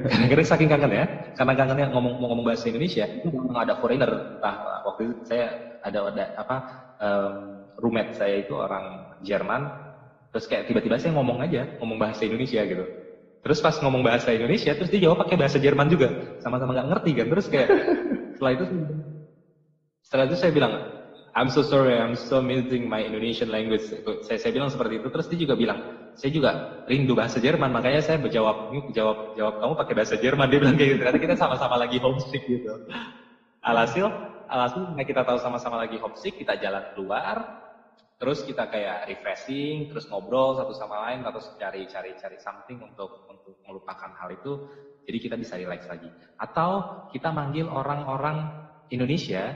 Kadang-kadang saking kangen ya, karena kangennya ngomong ngomong bahasa Indonesia itu memang ada foreigner. Entah waktu itu saya ada ada apa em, roommate saya itu orang Jerman, terus kayak tiba-tiba saya ngomong aja ngomong bahasa Indonesia gitu. Terus pas ngomong bahasa Indonesia, terus dia jawab pakai bahasa Jerman juga, sama-sama nggak ngerti kan. Terus kayak setelah itu setelah itu saya bilang I'm so sorry, I'm so missing my Indonesian language. Saya, saya bilang seperti itu, terus dia juga bilang, saya juga rindu bahasa Jerman, makanya saya berjawab, jawab, jawab kamu pakai bahasa Jerman. Dia bilang kayak gitu, karena kita sama-sama lagi homesick gitu. Alhasil, alhasil karena kita tahu sama-sama lagi homesick, kita jalan keluar, terus kita kayak refreshing, terus ngobrol satu sama lain, terus cari-cari cari something untuk untuk melupakan hal itu, jadi kita bisa relax lagi. Atau kita manggil orang-orang Indonesia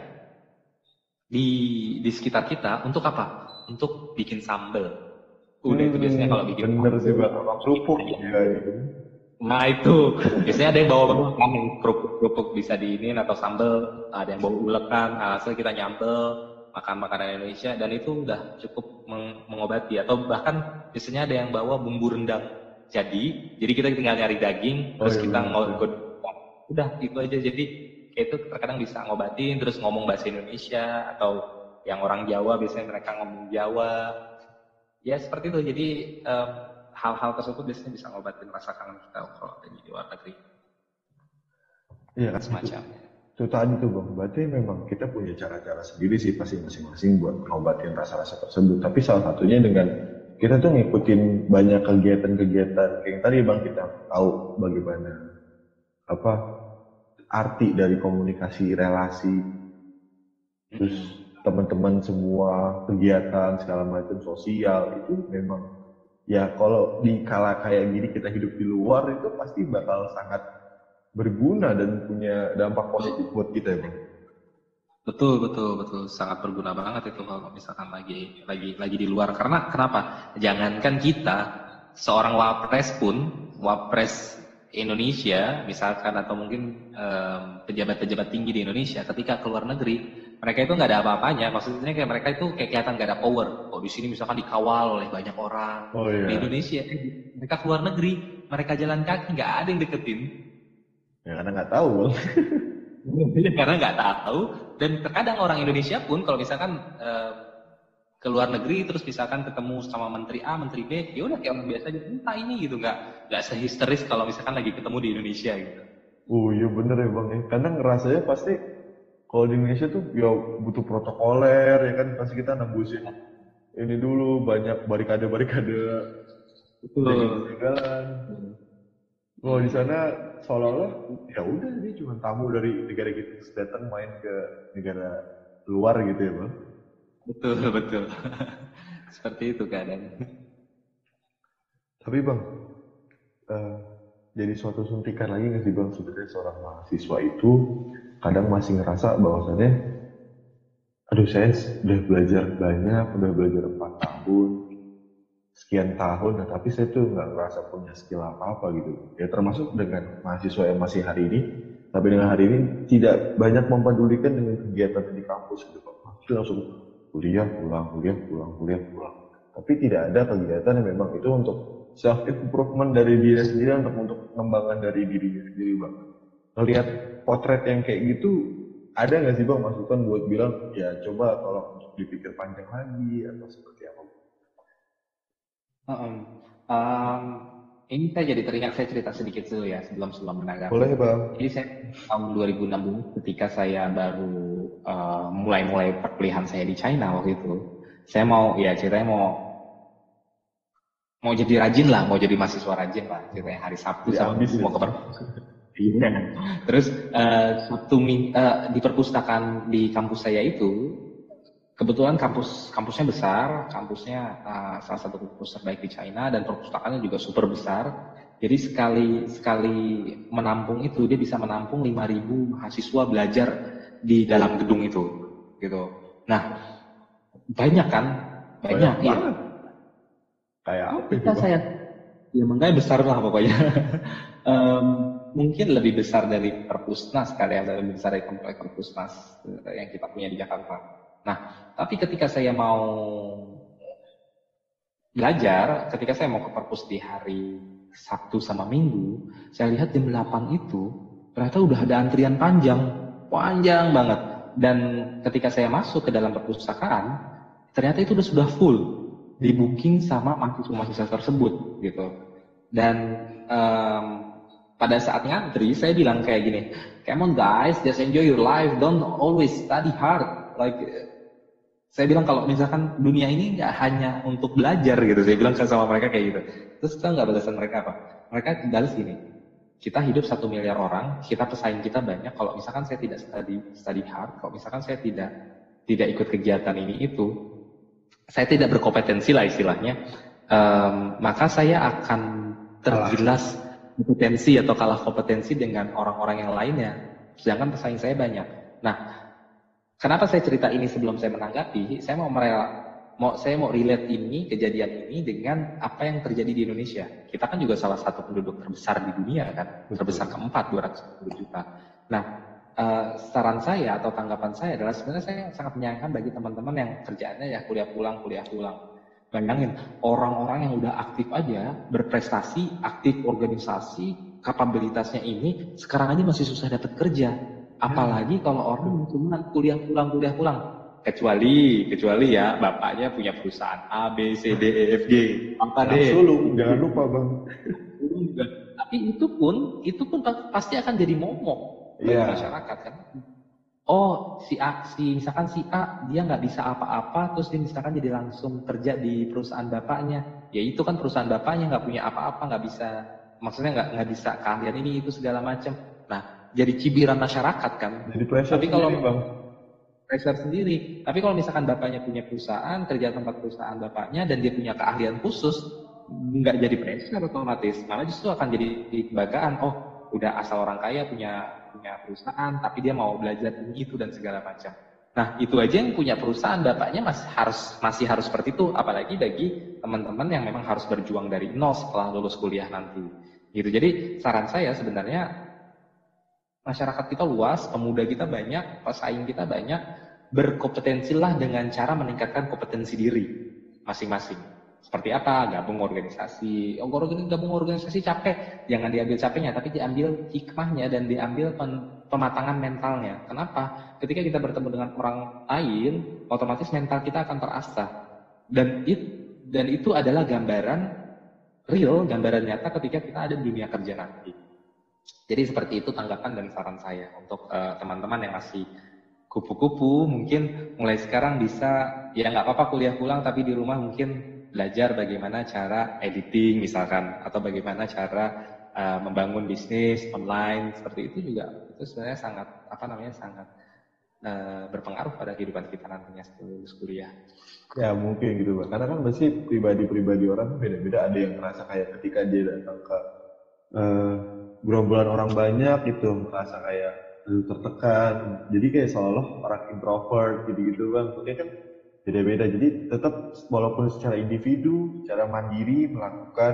di di sekitar kita untuk apa? Untuk bikin sambel. Udah itu biasanya kalau bikin Hmm, bener sih bang, abang kerupuk. Iya. Nah itu biasanya ada yang bawa kan kerupuk kerupuk bisa diinin atau sambel, ada yang bawa ulekan, hasil kita nyambel makan makanan Indonesia dan itu udah cukup meng- mengobati atau bahkan biasanya ada yang bawa bumbu rendang jadi jadi kita tinggal nyari daging Oh, terus iya, kita ngogod udah itu aja jadi itu terkadang bisa ngobatin terus ngomong bahasa Indonesia atau yang orang Jawa biasanya mereka ngomong Jawa. Ya seperti itu. Jadi em, hal-hal tersebut biasanya bisa ngobatin rasa kangen kita kalau lagi di luar negeri. Iya, semacamnya itu tadi tuh bang. Berarti memang kita punya cara-cara sendiri sih pasti masing-masing buat ngobatin rasa-rasa tersebut. Tapi salah satunya dengan kita tuh ngikutin banyak kegiatan-kegiatan. Kayak yang tadi bang kita tahu bagaimana apa arti dari komunikasi relasi terus teman-teman semua kegiatan segala macam sosial itu memang ya kalau di kala kayak gini kita hidup di luar itu pasti bakal sangat berguna dan punya dampak positif buat kita ya bang. Betul, betul, betul. Sangat berguna banget itu kalau misalkan lagi lagi lagi di luar. Karena kenapa? Jangankan kita, seorang wapres pun, wapres Indonesia, misalkan atau mungkin pejabat-pejabat tinggi di Indonesia, ketika keluar negeri, mereka itu nggak ada apa-apanya. Maksudnya kayak mereka itu kayak kelihatan nggak ada power. Oh di sini misalkan dikawal oleh banyak orang. Oh Di iya. Indonesia, eh, mereka keluar negeri, mereka jalan kaki nggak ada yang deketin. Ya karena nggak tahu karena nggak tahu dan terkadang orang Indonesia pun kalau misalkan eh, ke luar negeri terus misalkan ketemu sama menteri A, menteri B, ya udah kayak orang biasa aja, entah ini gitu nggak nggak sehisteris kalau misalkan lagi ketemu di Indonesia gitu. Oh iya bener ya bang ya. Karena ngerasanya pasti kalau di Indonesia tuh ya butuh protokoler ya kan pasti kita nembusin ini dulu banyak barikade-barikade jalan. Oh di sana seolah-olah ya udah dia cuma tamu dari negara gitu terus datang main ke negara luar gitu ya bang. Betul betul. Seperti itu keadaan. Tapi bang, eh, jadi suatu suntikan lagi nggak sih bang sebenarnya seorang mahasiswa itu kadang masih ngerasa bahwasannya, aduh saya udah belajar banyak, udah belajar empat tahun, sekian tahun, nah, tapi saya tuh nggak ngerasa punya skill apa-apa gitu. Ya termasuk dengan mahasiswa yang masih hari ini, tapi dengan hari ini tidak banyak mempedulikan dengan kegiatan di kampus gitu Pak. Langsung kuliah, pulang, kuliah, pulang, kuliah, pulang. Tapi tidak ada kegiatan yang memang itu untuk self improvement dari diri sendiri untuk untuk pengembangan dari dirinya sendiri bang. Ngelihat potret yang kayak gitu, ada nggak sih bang masukan buat bilang ya coba tolong dipikir panjang lagi atau seperti apa? Um, um, ini saya jadi teringat saya cerita sedikit dulu ya sebelum sebelum menanggapi. Boleh bang. Jadi saya tahun 2016 ketika saya baru uh, mulai-mulai perkuliahan saya di China waktu itu, saya mau ya ceritanya mau mau jadi rajin lah, mau jadi mahasiswa rajin lah ceritanya hari Sabtu Jadi sama Minggu ya? mau ke perpustakaan. Iya. Terus uh, Sabtu uh, di perpustakaan di kampus saya itu kebetulan kampus kampusnya besar, kampusnya uh, salah satu kampus terbaik di China dan perpustakaannya juga super besar. Jadi sekali sekali menampung itu dia bisa menampung 5.000 mahasiswa belajar di dalam gedung itu, gitu. Nah banyak kan, banyak, iya. banget. Kayak apa itu saya, ya makanya besar lah pokoknya. Em, mungkin lebih besar dari perpusnas kali ya, lebih besar dari komplek perpusnas eh, yang kita punya di Jakarta. Nah, tapi ketika saya mau belajar, ketika saya mau ke perpus di hari Sabtu sama Minggu, saya lihat jam 8 itu ternyata udah ada antrian panjang, panjang banget. Dan ketika saya masuk ke dalam perpustakaan, ternyata itu udah sudah full di booking sama mahasiswa-mahasiswa tersebut gitu. Dan em, pada saat ngantri saya bilang kayak gini, come on guys, just enjoy your life, don't always study hard. Like saya bilang kalau misalkan dunia ini nggak hanya untuk belajar gitu, saya bilang sama mereka kayak gitu. Terus kita nggak balasan mereka apa? Mereka balas gini, kita hidup satu miliar orang, kita pesaing kita banyak. Kalau misalkan saya tidak study study hard, kalau misalkan saya tidak tidak ikut kegiatan ini itu, saya tidak berkompetensi lah istilahnya, em, maka saya akan tergilas kompetensi atau kalah kompetensi dengan orang-orang yang lainnya. Sedangkan pesaing saya banyak. Nah, kenapa saya cerita ini sebelum saya menanggapi? Saya mau merela, mau saya mau relate ini kejadian ini dengan apa yang terjadi di Indonesia. Kita kan juga salah satu penduduk terbesar di dunia kan, terbesar keempat 210 juta. Nah, eh, saran saya atau tanggapan saya adalah sebenarnya saya sangat menyayangkan bagi teman-teman yang kerjaannya ya kuliah pulang, kuliah pulang. Bayangin, orang-orang yang udah aktif aja, berprestasi, aktif organisasi, kapabilitasnya ini, sekarang aja masih susah dapat kerja. Apalagi kalau orang yang cuma kuliah pulang, kuliah pulang. Kecuali, kecuali ya, bapaknya punya perusahaan A, B, C, D, E, F, G. Apa deh? jangan lupa bang. juga. Tapi itu pun, itu pun pa- pasti akan jadi momok bagi Iya. masyarakat kan. Oh, si A, si misalkan si A dia nggak bisa apa-apa, terus dia misalkan jadi langsung kerja di perusahaan bapaknya. Ya itu kan perusahaan bapaknya nggak punya apa-apa, nggak bisa, maksudnya nggak nggak bisa keahlian ini itu segala macam. Nah, jadi cibiran masyarakat kan Jadi pressure Tapi kalau- sendiri, bang. pressure sendiri. Tapi kalau misalkan bapaknya punya perusahaan, kerja tempat perusahaan bapaknya, dan dia punya keahlian khusus, nggak jadi pressure otomatis. Malah justru akan jadi kebanggaan. Oh, udah asal orang kaya punya punya perusahaan, tapi dia mau belajar ini itu dan segala macam. Nah, itu aja yang punya perusahaan bapaknya masih harus masih harus seperti itu, apalagi bagi teman-teman yang memang harus berjuang dari nol setelah lulus kuliah nanti. Gitu. Jadi saran saya sebenarnya masyarakat kita luas, pemuda kita banyak, pesaing kita banyak, berkompetensilah dengan cara meningkatkan kompetensi diri masing-masing. Seperti apa? Gabung organisasi. Oh, gabung organisasi capek. Jangan diambil capeknya, tapi diambil hikmahnya dan diambil pematangan mentalnya. Kenapa? Ketika kita bertemu dengan orang lain, otomatis mental kita akan terasah. Dan it, dan itu adalah gambaran real, gambaran nyata ketika kita ada di dunia kerja nanti. Jadi seperti itu tanggapan dan saran saya untuk eh, teman-teman yang masih kupu-kupu mungkin mulai sekarang bisa ya nggak apa-apa kuliah pulang tapi di rumah mungkin belajar bagaimana cara editing misalkan atau bagaimana cara eh, membangun bisnis online seperti itu juga itu sebenarnya sangat apa namanya sangat eh, berpengaruh pada kehidupan kita nantinya setelah kuliah. Ya mungkin gitu bang. Karena kan pasti pribadi-pribadi orang beda-beda. Ada yang ngerasa kayak ketika dia datang ke eh, gerombolan orang banyak itu merasa kayak aduh, tertekan. Jadi kayak seolah orang introvert gitu-gitu bang. Mungkin kan beda-beda. Jadi tetap walaupun secara individu, secara mandiri melakukan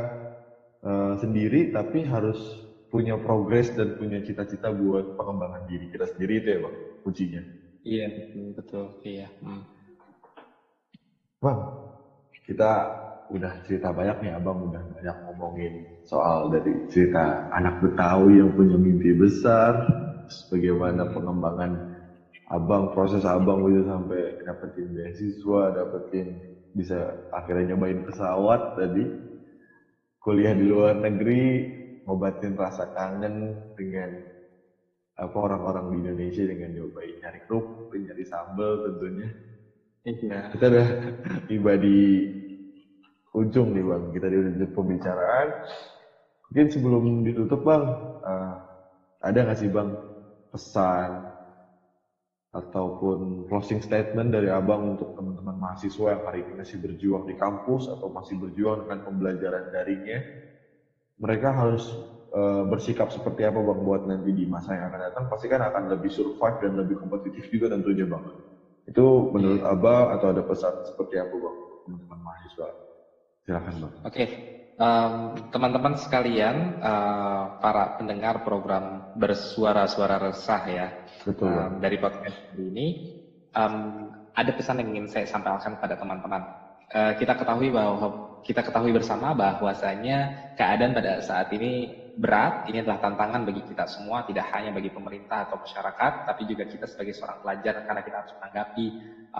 eh, sendiri, tapi harus punya progres dan punya cita-cita buat pengembangan diri kita sendiri itu ya bang kuncinya. Iya betul betul iya. Hmm. Bang, kita udah cerita banyak nih, Abang udah banyak ngomongin soal dari cerita anak Betawi yang punya mimpi besar, bagaimana pengembangan Abang, proses Abang udah sampai dapetin beasiswa, dapetin bisa akhirnya nyobain pesawat tadi. kuliah di luar negeri ngobatin rasa kangen dengan apa orang-orang di Indonesia dengan nyobain nyari kerupuk, nyari sambal tentunya. Iya. Kita udah tiba di ujung nih bang, kita di ujung pembicaraan. Mungkin sebelum ditutup bang, eh, ada nggak sih bang pesan ataupun closing statement dari abang untuk teman-teman mahasiswa yang hari ini masih berjuang di kampus atau masih berjuang dengan pembelajaran daringnya? Mereka harus eh, bersikap seperti apa bang buat nanti di masa yang akan datang? Pasti kan akan lebih survive dan lebih kompetitif juga tentunya bang. Itu menurut abang atau ada pesan seperti apa bang untuk teman-teman mahasiswa? Silahkan bang. Oke, Em, teman-teman sekalian, eh, para pendengar program bersuara-suara resah ya, Betul em, dari podcast ini, em, ada pesan yang ingin saya sampaikan kepada teman-teman. Eh, kita ketahui bahwa kita ketahui bersama bahwasanya keadaan pada saat ini berat. Ini adalah tantangan bagi kita semua, tidak hanya bagi pemerintah atau masyarakat, tapi juga kita sebagai seorang pelajar karena kita harus menanggapi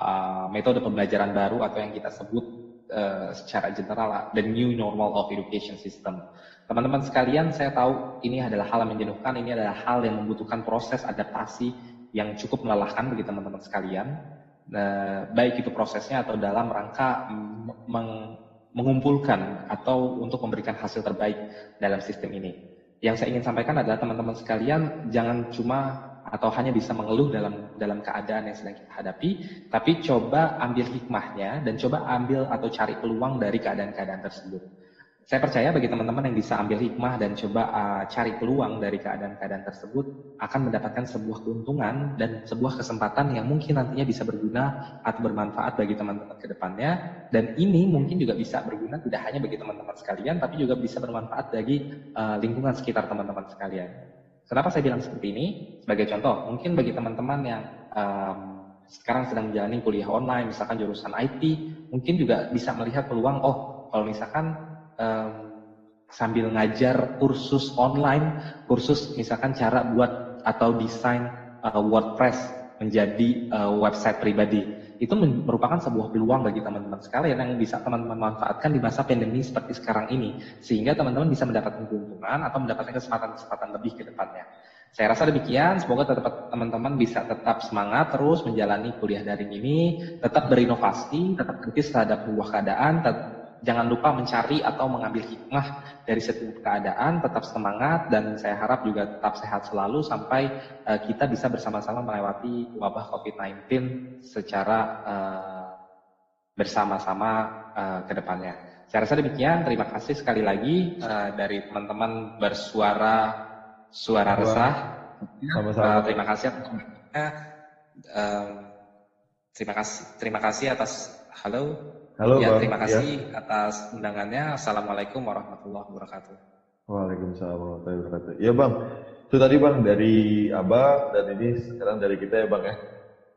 eh, metode pembelajaran baru atau yang kita sebut eh, secara general the new normal of education system. Teman-teman sekalian, saya tahu ini adalah hal yang menjenuhkan, ini adalah hal yang membutuhkan proses adaptasi yang cukup melelahkan bagi teman-teman sekalian. Nah, baik itu prosesnya atau dalam rangka meng- mengumpulkan atau untuk memberikan hasil terbaik dalam sistem ini. Yang saya ingin sampaikan adalah teman-teman sekalian jangan cuma atau hanya bisa mengeluh dalam dalam keadaan yang sedang kita hadapi, tapi coba ambil hikmahnya dan coba ambil atau cari peluang dari keadaan-keadaan tersebut. Saya percaya bagi teman-teman yang bisa ambil hikmah dan coba uh, cari peluang dari keadaan-keadaan tersebut akan mendapatkan sebuah keuntungan dan sebuah kesempatan yang mungkin nantinya bisa berguna atau bermanfaat bagi teman-teman ke depannya dan ini mungkin juga bisa berguna tidak hanya bagi teman-teman sekalian tapi juga bisa bermanfaat bagi uh, lingkungan sekitar teman-teman sekalian. Kenapa saya bilang seperti ini? Sebagai contoh, mungkin bagi teman-teman yang um, sekarang sedang menjalani kuliah online, misalkan jurusan IT, mungkin juga bisa melihat peluang, oh kalau misalkan um, sambil ngajar kursus online, kursus misalkan cara buat atau desain uh, WordPress menjadi uh, website pribadi. Itu merupakan sebuah peluang bagi teman-teman sekalian yang bisa teman-teman manfaatkan di masa pandemi seperti sekarang ini. Sehingga teman-teman bisa mendapatkan keuntungan atau mendapatkan kesempatan-kesempatan lebih ke depannya. Saya rasa demikian, semoga tetap teman-teman bisa tetap semangat terus menjalani kuliah daring ini, tetap berinovasi, tetap kritis terhadap sebuah keadaan, tet- jangan lupa mencari atau mengambil hikmah dari setiap keadaan, tetap semangat dan saya harap juga tetap sehat selalu sampai eh, kita bisa bersama-sama melewati wabah COVID-19 secara eh, bersama-sama eh, ke depannya. Saya rasa demikian, terima kasih sekali lagi eh, dari teman-teman bersuara suara resah. Sama-sama. Eh, terima kasih atas eh, terima kasih terima kasih atas halo Halo ya, bang. terima Ya. kasih atas undangannya. Assalamualaikum warahmatullahi wabarakatuh. Waalaikumsalam warahmatullahi wabarakatuh. Ya bang, itu tadi bang dari abang dan ini sekarang dari kita ya bang ya.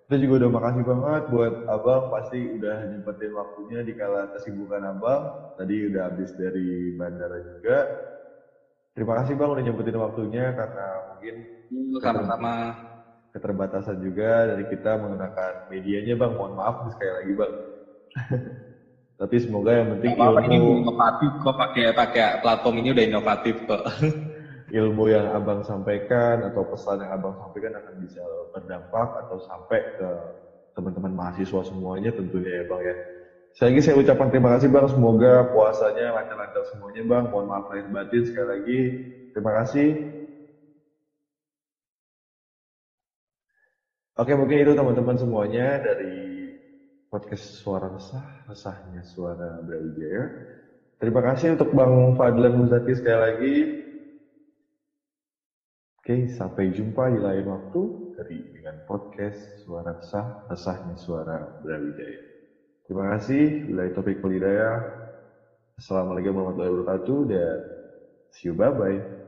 Kita juga udah makasih banget buat abang pasti udah nyempetin waktunya di kala kesibukan abang. Tadi udah habis dari bandara juga. Terima kasih bang udah nyempetin waktunya karena mungkin Sama-sama. keterbatasan juga dari kita menggunakan medianya bang. Mohon maaf sekali lagi bang. Tapi semoga yang penting Nggak apa-apa, ini ilmu inovatif kok pakai pakai platform ini udah inovatif kok. ilmu yang abang sampaikan atau pesan yang abang sampaikan akan bisa berdampak atau sampai ke teman-teman mahasiswa semuanya tentunya ya bang ya. Saya lagi saya ucapkan terima kasih bang, semoga puasanya lancar-lancar semuanya bang. Mohon maaf lahir batin sekali lagi. Terima kasih. Oke mungkin itu teman-teman semuanya dari podcast Suara Resah, Resahnya Suara Brawijaya. Terima kasih untuk Bang Fadlan Muzaki sekali lagi. Oke, sampai jumpa di lain waktu dari dengan podcast Suara Resah, Resahnya Suara Brawijaya. Terima kasih. Bila topik Polidaya. Assalamualaikum warahmatullahi wabarakatuh dan see you bye bye.